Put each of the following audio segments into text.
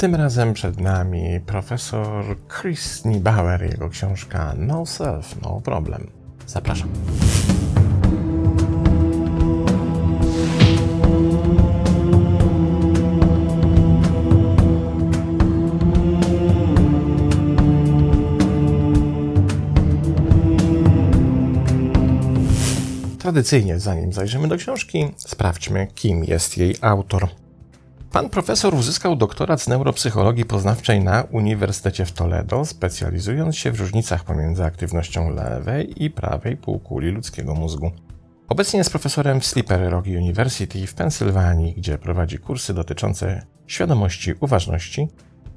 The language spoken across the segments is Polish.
Tym razem przed nami profesor Chris Niebauer, jego książka No Self, No Problem. Zapraszam. Tradycyjnie, zanim zajrzymy do książki, sprawdźmy, kim jest jej autor. Pan profesor uzyskał doktorat z neuropsychologii poznawczej na Uniwersytecie w Toledo, specjalizując się w różnicach pomiędzy aktywnością lewej i prawej półkuli ludzkiego mózgu. Obecnie jest profesorem w Slippery Rock University w Pensylwanii, gdzie prowadzi kursy dotyczące świadomości uważności,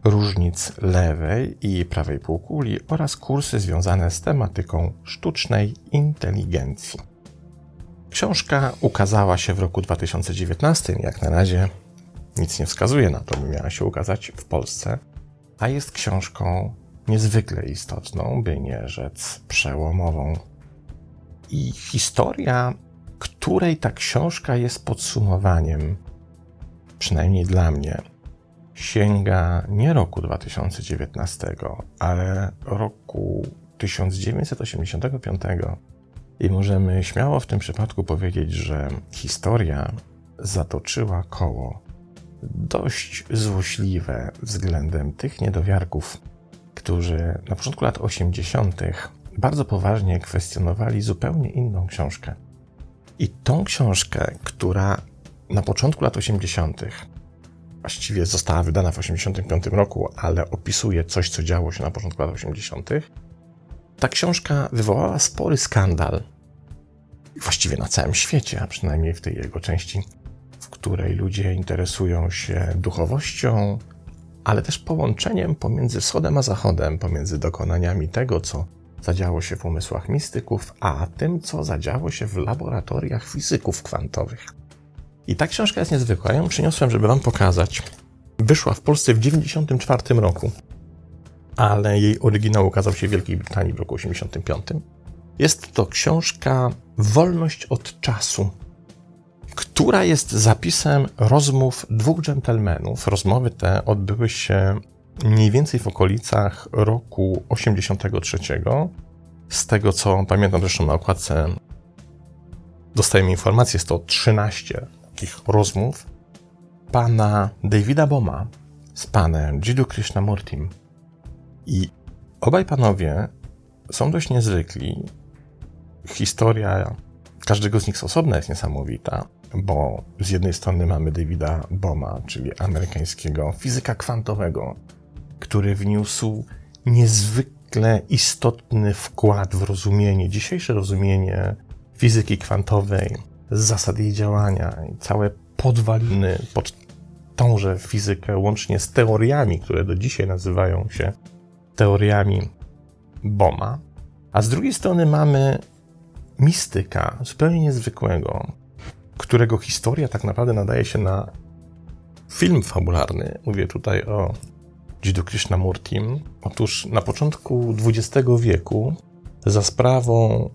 różnic lewej i prawej półkuli oraz kursy związane z tematyką sztucznej inteligencji. Książka ukazała się w roku 2019, jak na razie nic nie wskazuje na to, by miała się ukazać w Polsce, a jest książką niezwykle istotną, by nie rzec przełomową. I historia, której ta książka jest podsumowaniem, przynajmniej dla mnie, sięga nie roku 2019, ale roku 1985. I możemy śmiało w tym przypadku powiedzieć, że historia zatoczyła koło dość złośliwe względem tych niedowiarków, którzy na początku lat 80. bardzo poważnie kwestionowali zupełnie inną książkę. I tą książkę, która na początku lat 80. właściwie została wydana w 85 roku, ale opisuje coś, co działo się na początku lat 80. Ta książka wywołała spory skandal. Właściwie na całym świecie, a przynajmniej w tej jego części której ludzie interesują się duchowością, ale też połączeniem pomiędzy wschodem a zachodem, pomiędzy dokonaniami tego, co zadziało się w umysłach mistyków, a tym, co zadziało się w laboratoriach fizyków kwantowych. I ta książka jest niezwykła. Ja ją przyniosłem, żeby Wam pokazać. Wyszła w Polsce w 1994 roku, ale jej oryginał ukazał się w Wielkiej Brytanii w roku 1985. Jest to książka Wolność od czasu która jest zapisem rozmów dwóch dżentelmenów. Rozmowy te odbyły się mniej więcej w okolicach roku 83. Z tego co pamiętam, zresztą na okładce dostajemy informację, jest to 13 takich rozmów pana Davida Boma z panem Jiddu Krishnamurtim. I obaj panowie są dość niezwykli. Historia każdego z nich osobna jest niesamowita bo z jednej strony mamy Davida Boma, czyli amerykańskiego fizyka kwantowego, który wniósł niezwykle istotny wkład w rozumienie, dzisiejsze rozumienie fizyki kwantowej, zasad jej działania i całe podwaliny pod tąże fizykę, łącznie z teoriami, które do dzisiaj nazywają się teoriami Boma. A z drugiej strony mamy mistyka zupełnie niezwykłego, którego historia tak naprawdę nadaje się na film fabularny. Mówię tutaj o Jiddu Krishnamurtim. Otóż na początku XX wieku za sprawą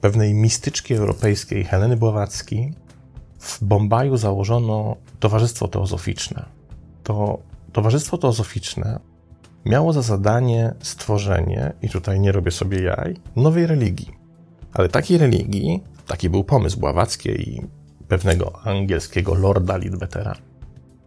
pewnej mistyczki europejskiej Heleny Blawacki w Bombaju założono Towarzystwo Teozoficzne. To Towarzystwo Teozoficzne miało za zadanie stworzenie, i tutaj nie robię sobie jaj, nowej religii. Ale takiej religii, taki był pomysł Bławackiej i pewnego angielskiego lorda Lidbetera.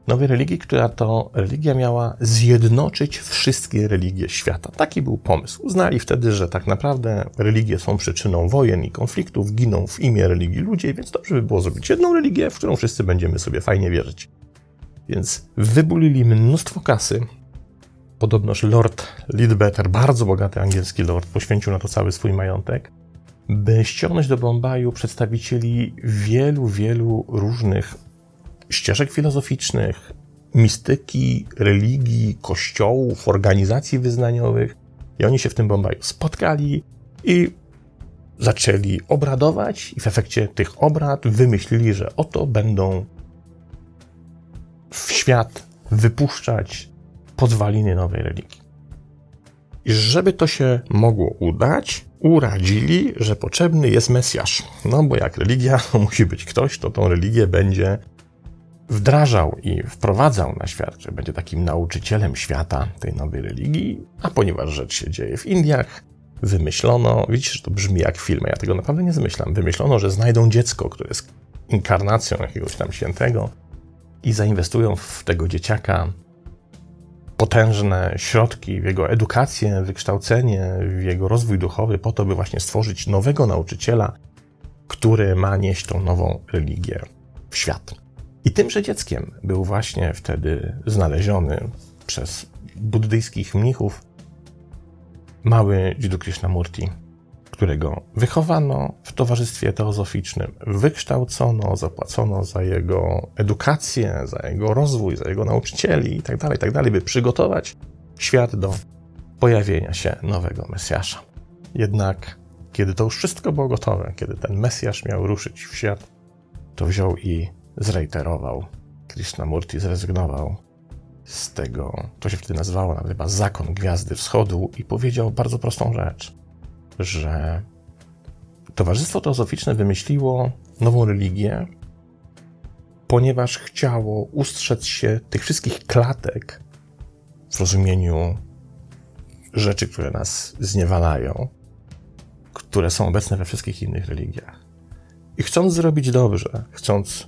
Nowej religii, która to religia miała zjednoczyć wszystkie religie świata. Taki był pomysł. Uznali wtedy, że tak naprawdę religie są przyczyną wojen i konfliktów, giną w imię religii ludzie, więc dobrze by było zrobić jedną religię, w którą wszyscy będziemy sobie fajnie wierzyć. Więc wybulili mnóstwo kasy. Podobnoż Lord Lidbetter, bardzo bogaty angielski lord, poświęcił na to cały swój majątek by ściągnąć do Bombaju przedstawicieli wielu, wielu różnych ścieżek filozoficznych, mistyki, religii, kościołów, organizacji wyznaniowych. I oni się w tym Bombaju spotkali i zaczęli obradować, i w efekcie tych obrad wymyślili, że oto będą w świat wypuszczać podwaliny nowej religii. I żeby to się mogło udać, uradzili, że potrzebny jest Mesjasz. No bo jak religia, to musi być ktoś, kto tą religię będzie wdrażał i wprowadzał na świat, że będzie takim nauczycielem świata tej nowej religii, a ponieważ rzecz się dzieje w Indiach, wymyślono, widzisz, że to brzmi jak film, ja tego naprawdę nie zmyślam, wymyślono, że znajdą dziecko, które jest inkarnacją jakiegoś tam świętego i zainwestują w tego dzieciaka potężne środki w jego edukację, wykształcenie, w jego rozwój duchowy, po to, by właśnie stworzyć nowego nauczyciela, który ma nieść tą nową religię w świat. I tymże dzieckiem był właśnie wtedy znaleziony przez buddyjskich mnichów mały Jiddu Krishnamurti, którego wychowano w towarzystwie teozoficznym, wykształcono, zapłacono za jego edukację, za jego rozwój, za jego nauczycieli itd., tak itd., tak by przygotować świat do pojawienia się nowego Mesjasza. Jednak kiedy to już wszystko było gotowe, kiedy ten Mesjasz miał ruszyć w świat, to wziął i zreiterował. Krishnamurti zrezygnował z tego, to się wtedy nazywało nawet chyba Zakon Gwiazdy Wschodu i powiedział bardzo prostą rzecz, że Towarzystwo Teozoficzne wymyśliło nową religię, ponieważ chciało ustrzec się tych wszystkich klatek w rozumieniu rzeczy, które nas zniewalają, które są obecne we wszystkich innych religiach. I chcąc zrobić dobrze, chcąc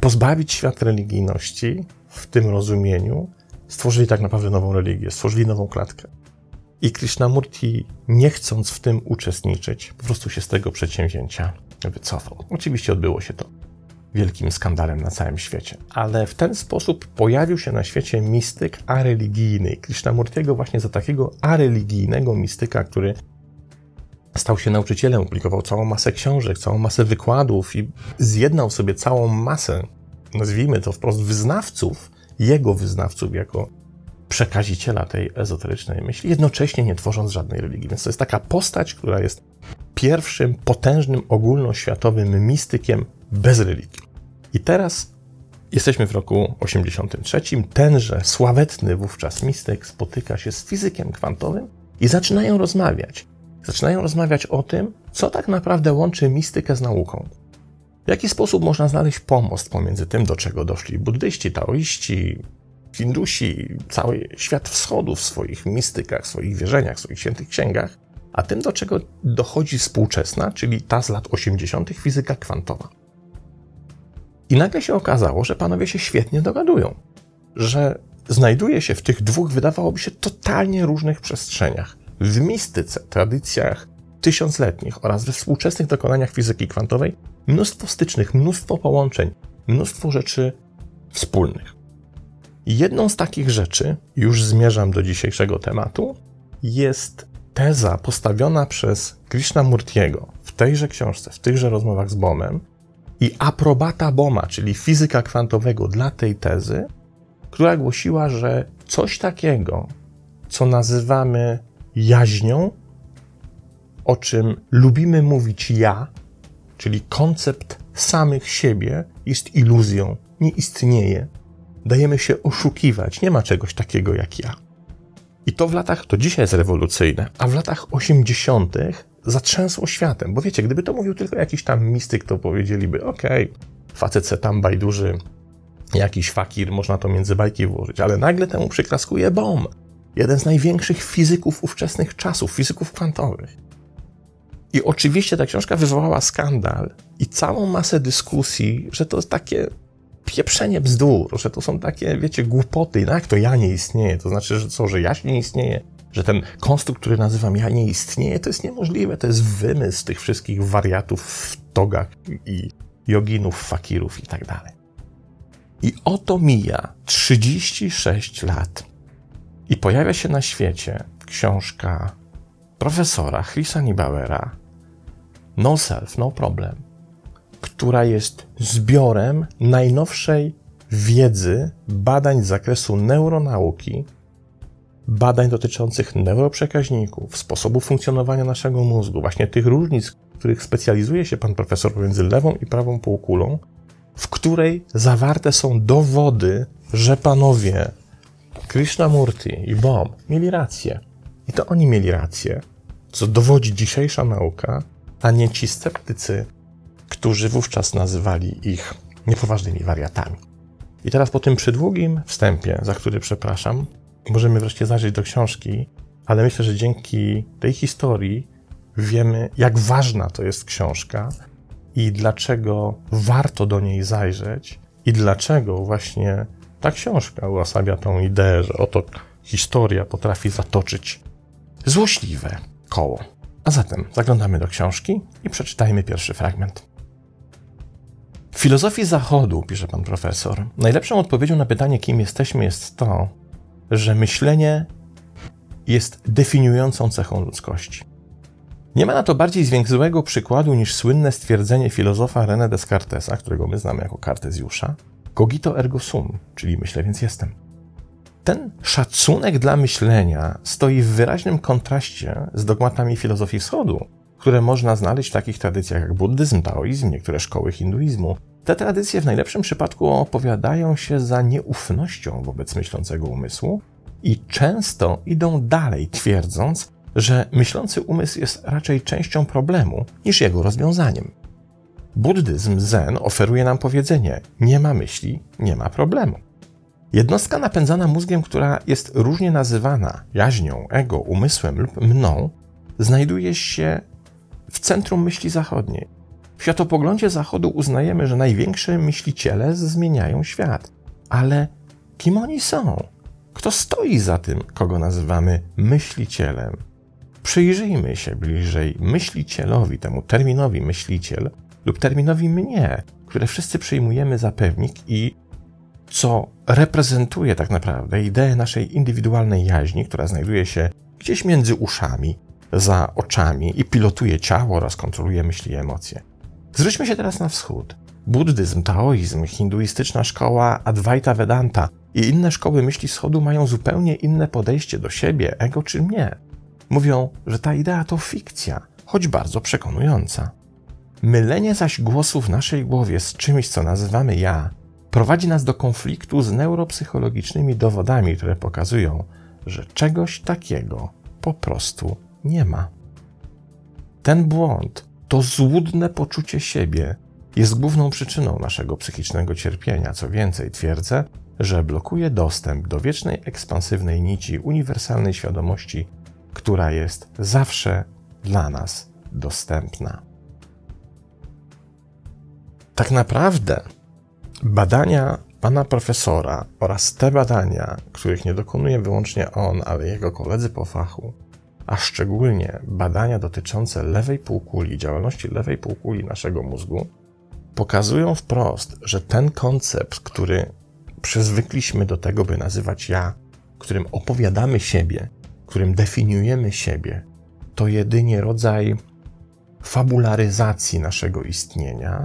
pozbawić świat religijności w tym rozumieniu, stworzyli tak naprawdę nową religię, stworzyli nową klatkę. I Krishnamurti, nie chcąc w tym uczestniczyć, po prostu się z tego przedsięwzięcia wycofał. Oczywiście odbyło się to wielkim skandalem na całym świecie. Ale w ten sposób pojawił się na świecie mistyk areligijny. Krishnamurtiego właśnie za takiego areligijnego mistyka, który stał się nauczycielem, publikował całą masę książek, całą masę wykładów i zjednał sobie całą masę, nazwijmy to wprost, wyznawców, jego wyznawców jako przekaziciela tej ezoterycznej myśli, jednocześnie nie tworząc żadnej religii. Więc to jest taka postać, która jest pierwszym potężnym ogólnoświatowym mistykiem bez religii. I teraz jesteśmy w roku 83. Tenże sławetny wówczas mistyk spotyka się z fizykiem kwantowym i zaczynają rozmawiać zaczynają rozmawiać o tym, co tak naprawdę łączy mistykę z nauką. W jaki sposób można znaleźć pomost pomiędzy tym, do czego doszli buddyści, taoiści, Hindusi, cały świat wschodu w swoich mistykach, swoich wierzeniach, swoich świętych księgach, a tym, do czego dochodzi współczesna, czyli ta z lat 80., fizyka kwantowa. I nagle się okazało, że panowie się świetnie dogadują, że znajduje się w tych dwóch, wydawałoby się, totalnie różnych przestrzeniach w mistyce, tradycjach tysiącletnich oraz we współczesnych dokonaniach fizyki kwantowej mnóstwo stycznych, mnóstwo połączeń, mnóstwo rzeczy wspólnych. Jedną z takich rzeczy, już zmierzam do dzisiejszego tematu, jest teza postawiona przez Krishnamurtiego w tejże książce, w tychże rozmowach z Bomem i aprobata Boma, czyli fizyka kwantowego dla tej tezy, która głosiła, że coś takiego, co nazywamy jaźnią, o czym lubimy mówić ja, czyli koncept samych siebie, jest iluzją, nie istnieje. Dajemy się oszukiwać, nie ma czegoś takiego jak ja. I to w latach, to dzisiaj jest rewolucyjne, a w latach 80. zatrzęsło światem. Bo wiecie, gdyby to mówił tylko jakiś tam mistyk, to powiedzieliby: okej, okay, facet se tam bajduży, jakiś fakir, można to między bajki włożyć, ale nagle temu przyklaskuje bomb jeden z największych fizyków ówczesnych czasów, fizyków kwantowych. I oczywiście ta książka wywołała skandal i całą masę dyskusji, że to jest takie pieprzenie bzdur, że to są takie, wiecie, głupoty. No jak to ja nie istnieje? To znaczy, że co, że ja nie istnieje? Że ten konstrukt, który nazywam ja nie istnieje? To jest niemożliwe. To jest wymysł tych wszystkich wariatów w togach i joginów, fakirów i tak dalej. I oto mija 36 lat i pojawia się na świecie książka profesora Chrisa Niebauera No Self, No Problem, która jest zbiorem najnowszej wiedzy, badań z zakresu neuronauki, badań dotyczących neuroprzekaźników, sposobu funkcjonowania naszego mózgu, właśnie tych różnic, w których specjalizuje się pan profesor pomiędzy lewą i prawą półkulą, w której zawarte są dowody, że panowie Krishnamurti i Bohm mieli rację. I to oni mieli rację, co dowodzi dzisiejsza nauka, a nie ci sceptycy, którzy wówczas nazywali ich niepoważnymi wariatami. I teraz po tym przydługim wstępie, za który przepraszam, możemy wreszcie zajrzeć do książki, ale myślę, że dzięki tej historii wiemy, jak ważna to jest książka i dlaczego warto do niej zajrzeć i dlaczego właśnie ta książka uosabia tą ideę, że oto historia potrafi zatoczyć złośliwe koło. A zatem zaglądamy do książki i przeczytajmy pierwszy fragment. W filozofii Zachodu, pisze pan profesor, najlepszą odpowiedzią na pytanie, kim jesteśmy, jest to, że myślenie jest definiującą cechą ludzkości. Nie ma na to bardziej zwięzłego przykładu niż słynne stwierdzenie filozofa René Descartesa, którego my znamy jako Kartezjusza, cogito ergo sum, czyli myślę więc jestem. Ten szacunek dla myślenia stoi w wyraźnym kontraście z dogmatami filozofii wschodu, które można znaleźć w takich tradycjach jak buddyzm, taoizm, niektóre szkoły hinduizmu. Te tradycje w najlepszym przypadku opowiadają się za nieufnością wobec myślącego umysłu i często idą dalej, twierdząc, że myślący umysł jest raczej częścią problemu niż jego rozwiązaniem. Buddyzm Zen oferuje nam powiedzenie: nie ma myśli, nie ma problemu. Jednostka napędzana mózgiem, która jest różnie nazywana jaźnią, ego, umysłem lub mną, znajduje się w centrum myśli zachodniej. W światopoglądzie Zachodu uznajemy, że największe myśliciele zmieniają świat. Ale kim oni są? Kto stoi za tym, kogo nazywamy myślicielem? Przyjrzyjmy się bliżej myślicielowi, temu terminowi myśliciel lub terminowi mnie, które wszyscy przyjmujemy za pewnik i co reprezentuje tak naprawdę ideę naszej indywidualnej jaźni, która znajduje się gdzieś między uszami, za oczami i pilotuje ciało oraz kontroluje myśli i emocje. Zwróćmy się teraz na wschód. Buddyzm, taoizm, hinduistyczna szkoła Advaita Vedanta i inne szkoły myśli wschodu mają zupełnie inne podejście do siebie, ego czy mnie. Mówią, że ta idea to fikcja, choć bardzo przekonująca. Mylenie zaś głosu w naszej głowie z czymś, co nazywamy ja, prowadzi nas do konfliktu z neuropsychologicznymi dowodami, które pokazują, że czegoś takiego po prostu nie ma. Ten błąd, to złudne poczucie siebie, jest główną przyczyną naszego psychicznego cierpienia. Co więcej, twierdzę, że blokuje dostęp do wiecznej, ekspansywnej nici uniwersalnej świadomości, która jest zawsze dla nas dostępna. Tak naprawdę badania pana profesora oraz te badania, których nie dokonuje wyłącznie on, ale jego koledzy po fachu, a szczególnie badania dotyczące lewej półkuli, działalności lewej półkuli naszego mózgu, pokazują wprost, że ten koncept, który przyzwykliśmy do tego, by nazywać ja, którym opowiadamy siebie, którym definiujemy siebie, to jedynie rodzaj fabularyzacji naszego istnienia,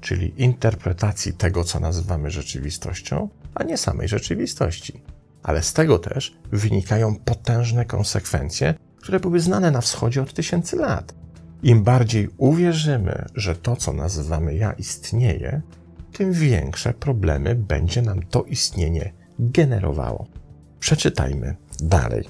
czyli interpretacji tego, co nazywamy rzeczywistością, a nie samej rzeczywistości. Ale z tego też wynikają potężne konsekwencje, które były znane na wschodzie od tysięcy lat. Im bardziej uwierzymy, że to, co nazywamy ja, istnieje, tym większe problemy będzie nam to istnienie generowało. Przeczytajmy dalej.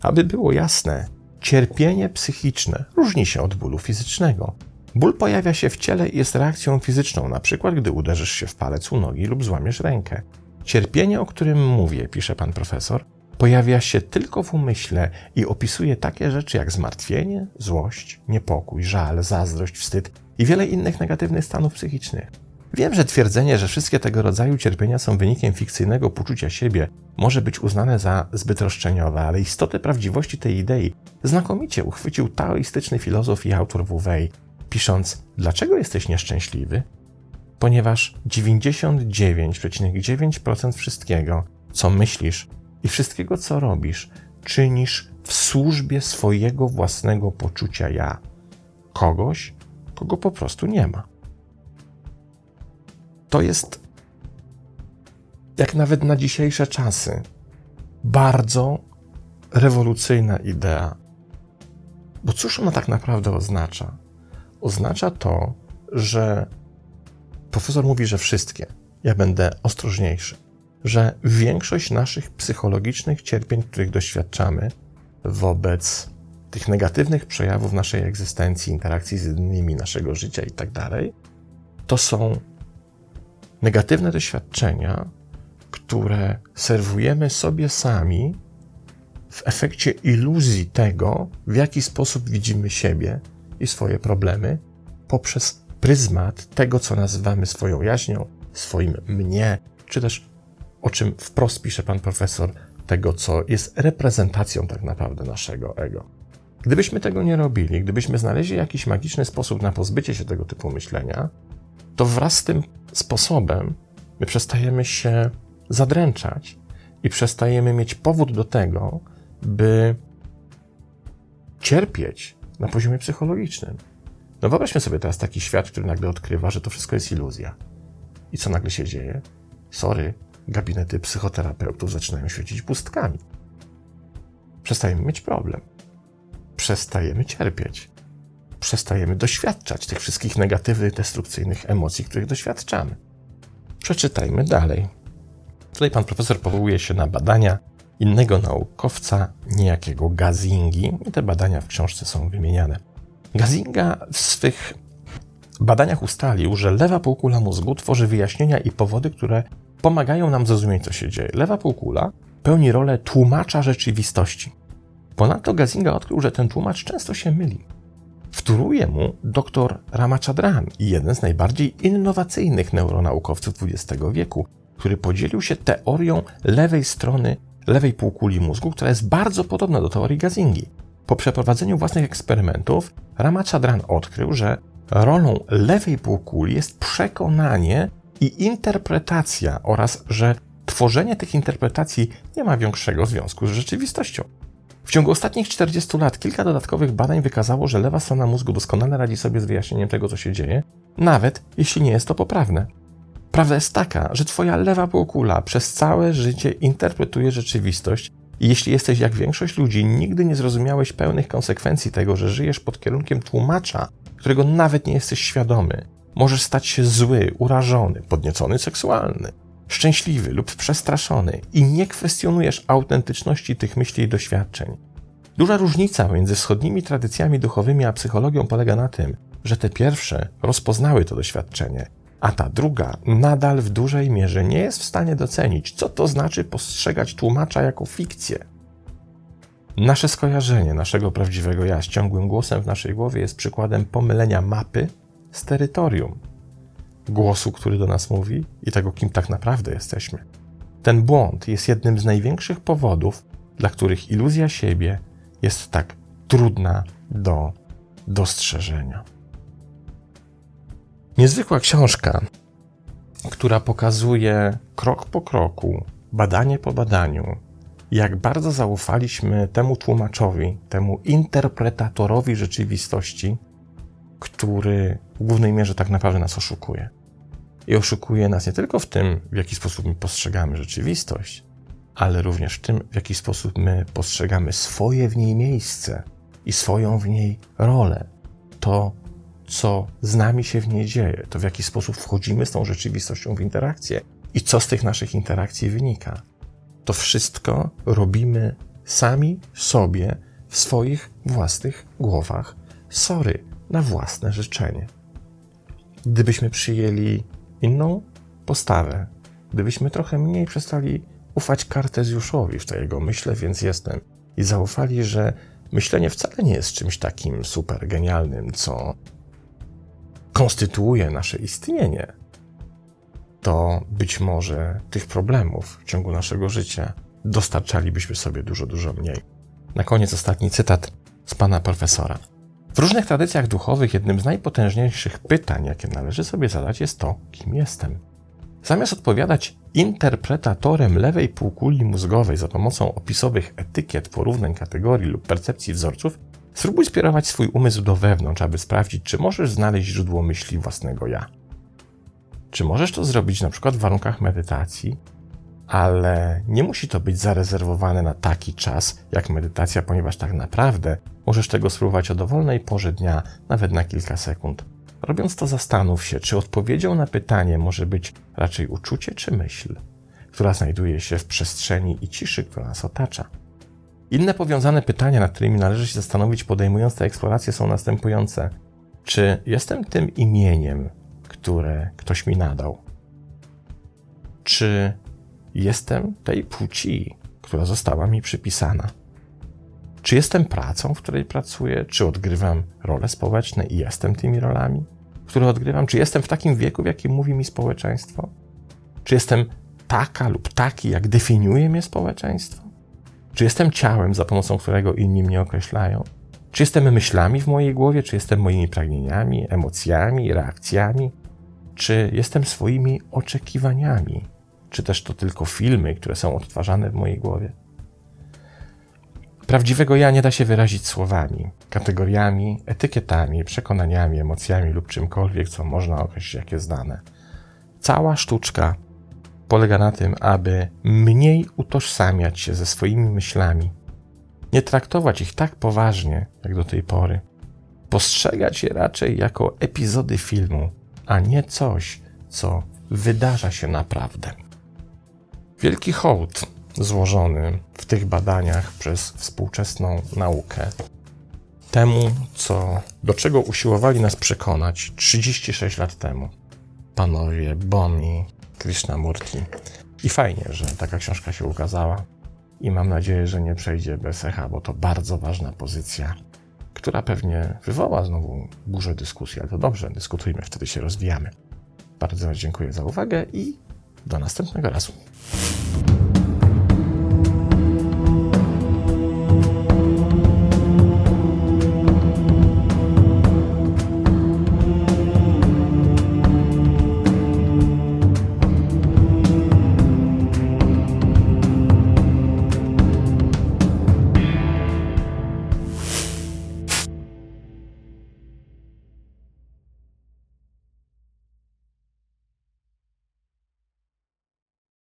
Aby było jasne, cierpienie psychiczne różni się od bólu fizycznego. Ból pojawia się w ciele i jest reakcją fizyczną, przykład gdy uderzysz się w palec u nogi lub złamiesz rękę. Cierpienie, o którym mówię, pisze pan profesor, pojawia się tylko w umyśle i opisuje takie rzeczy jak zmartwienie, złość, niepokój, żal, zazdrość, wstyd i wiele innych negatywnych stanów psychicznych. Wiem, że twierdzenie, że wszystkie tego rodzaju cierpienia są wynikiem fikcyjnego poczucia siebie, może być uznane za zbyt roszczeniowe, ale istotę prawdziwości tej idei znakomicie uchwycił taoistyczny filozof i autor Wu Wei, pisząc: Dlaczego jesteś nieszczęśliwy? Ponieważ 99,9% wszystkiego, co myślisz i wszystkiego, co robisz, czynisz w służbie swojego własnego poczucia ja. Kogoś, kogo po prostu nie ma. To jest, jak nawet na dzisiejsze czasy, bardzo rewolucyjna idea. Bo cóż ona tak naprawdę oznacza? Oznacza to, że profesor mówi, że wszystkie. Ja będę ostrożniejszy że większość naszych psychologicznych cierpień, których doświadczamy wobec tych negatywnych przejawów naszej egzystencji, interakcji z innymi, naszego życia itd., tak to są negatywne doświadczenia, które serwujemy sobie sami w efekcie iluzji tego, w jaki sposób widzimy siebie i swoje problemy, poprzez pryzmat tego, co nazywamy swoją jaźnią, swoim mnie, czy też o czym wprost pisze pan profesor, tego, co jest reprezentacją tak naprawdę naszego ego. Gdybyśmy tego nie robili, gdybyśmy znaleźli jakiś magiczny sposób na pozbycie się tego typu myślenia, to wraz z tym sposobem my przestajemy się zadręczać i przestajemy mieć powód do tego, by cierpieć na poziomie psychologicznym. No wyobraźmy sobie teraz taki świat, który nagle odkrywa, że to wszystko jest iluzja. I co nagle się dzieje? Sorry, gabinety psychoterapeutów zaczynają świecić pustkami. Przestajemy mieć problem. Przestajemy cierpieć. Przestajemy doświadczać tych wszystkich negatywnych, destrukcyjnych emocji, których doświadczamy. Przeczytajmy dalej. Tutaj pan profesor powołuje się na badania innego naukowca, niejakiego Gazingi, i te badania w książce są wymieniane. Gazinga w swych badaniach ustalił, że lewa półkula mózgu tworzy wyjaśnienia i powody, które pomagają nam zrozumieć, co się dzieje. Lewa półkula pełni rolę tłumacza rzeczywistości. Ponadto Gazinga odkrył, że ten tłumacz często się myli. Wtóruje mu dr Ramachandran, jeden z najbardziej innowacyjnych neuronaukowców XX wieku, który podzielił się teorią lewej strony, lewej półkuli mózgu, która jest bardzo podobna do teorii Gazingi. Po przeprowadzeniu własnych eksperymentów Ramachandran odkrył, że rolą lewej półkuli jest przekonanie i interpretacja oraz że tworzenie tych interpretacji nie ma większego związku z rzeczywistością. W ciągu ostatnich 40 lat kilka dodatkowych badań wykazało, że lewa strona mózgu doskonale radzi sobie z wyjaśnieniem tego, co się dzieje, nawet jeśli nie jest to poprawne. Prawda jest taka, że Twoja lewa półkula przez całe życie interpretuje rzeczywistość i jeśli jesteś jak większość ludzi, nigdy nie zrozumiałeś pełnych konsekwencji tego, że żyjesz pod kierunkiem tłumacza, którego nawet nie jesteś świadomy, możesz stać się zły, urażony, podniecony seksualny, szczęśliwy lub przestraszony i nie kwestionujesz autentyczności tych myśli i doświadczeń. Duża różnica między wschodnimi tradycjami duchowymi a psychologią polega na tym, że te pierwsze rozpoznały to doświadczenie, a ta druga nadal w dużej mierze nie jest w stanie docenić, co to znaczy postrzegać tłumacza jako fikcję. Nasze skojarzenie naszego prawdziwego ja z ciągłym głosem w naszej głowie jest przykładem pomylenia mapy z terytorium. Głosu, który do nas mówi i tego, kim tak naprawdę jesteśmy. Ten błąd jest jednym z największych powodów, dla których iluzja siebie jest tak trudna do dostrzeżenia. Niezwykła książka, która pokazuje krok po kroku, badanie po badaniu, jak bardzo zaufaliśmy temu tłumaczowi, temu interpretatorowi rzeczywistości, który w głównej mierze tak naprawdę nas oszukuje. I oszukuje nas nie tylko w tym, w jaki sposób my postrzegamy rzeczywistość, ale również w tym, w jaki sposób my postrzegamy swoje w niej miejsce i swoją w niej rolę. To, co z nami się w niej dzieje, to w jaki sposób wchodzimy z tą rzeczywistością w interakcję i co z tych naszych interakcji wynika. To wszystko robimy sami sobie w swoich własnych głowach. Sorry, na własne życzenie. Gdybyśmy przyjęli inną postawę, gdybyśmy trochę mniej przestali ufać Kartezjuszowi w tej jego myślę, więc jestem, i zaufali, że myślenie wcale nie jest czymś takim super genialnym, co konstytuuje nasze istnienie, to być może tych problemów w ciągu naszego życia dostarczalibyśmy sobie dużo, dużo mniej. Na koniec ostatni cytat z pana profesora. W różnych tradycjach duchowych jednym z najpotężniejszych pytań, jakie należy sobie zadać, jest to, kim jestem. Zamiast odpowiadać interpretatorem lewej półkuli mózgowej za pomocą opisowych etykiet, porównań kategorii lub percepcji wzorców, spróbuj skierować swój umysł do wewnątrz, aby sprawdzić, czy możesz znaleźć źródło myśli własnego ja. Czy możesz to zrobić na przykład w warunkach medytacji, ale nie musi to być zarezerwowane na taki czas jak medytacja, ponieważ tak naprawdę możesz tego spróbować o dowolnej porze dnia, nawet na kilka sekund. Robiąc to, zastanów się, czy odpowiedzią na pytanie może być raczej uczucie czy myśl, która znajduje się w przestrzeni i ciszy, która nas otacza. Inne powiązane pytania, nad którymi należy się zastanowić, podejmując tę eksplorację, są następujące: Czy jestem tym imieniem, które ktoś mi nadał? Czy jestem tej płci, która została mi przypisana? Czy jestem pracą, w której pracuję? Czy odgrywam role społeczne i jestem tymi rolami, które odgrywam? Czy jestem w takim wieku, w jakim mówi mi społeczeństwo? Czy jestem taka lub taki, jak definiuje mnie społeczeństwo? Czy jestem ciałem, za pomocą którego inni mnie określają? Czy jestem myślami w mojej głowie, czy jestem moimi pragnieniami, emocjami, reakcjami? Czy jestem swoimi oczekiwaniami? Czy też to tylko filmy, które są odtwarzane w mojej głowie? Prawdziwego ja nie da się wyrazić słowami, kategoriami, etykietami, przekonaniami, emocjami lub czymkolwiek, co można określić jak jest dane. Cała sztuczka polega na tym, aby mniej utożsamiać się ze swoimi myślami, nie traktować ich tak poważnie jak do tej pory, postrzegać je raczej jako epizody filmu, a nie coś, co wydarza się naprawdę. Wielki hołd złożony w tych badaniach przez współczesną naukę temu, co, do czego usiłowali nas przekonać 36 lat temu panowie Boni, Krishnamurti. I fajnie, że taka książka się ukazała i mam nadzieję, że nie przejdzie bez echa, bo to bardzo ważna pozycja, która pewnie wywoła znowu burzę dyskusji, ale to dobrze, dyskutujmy, wtedy się rozwijamy. Bardzo dziękuję za uwagę i do następnego razu.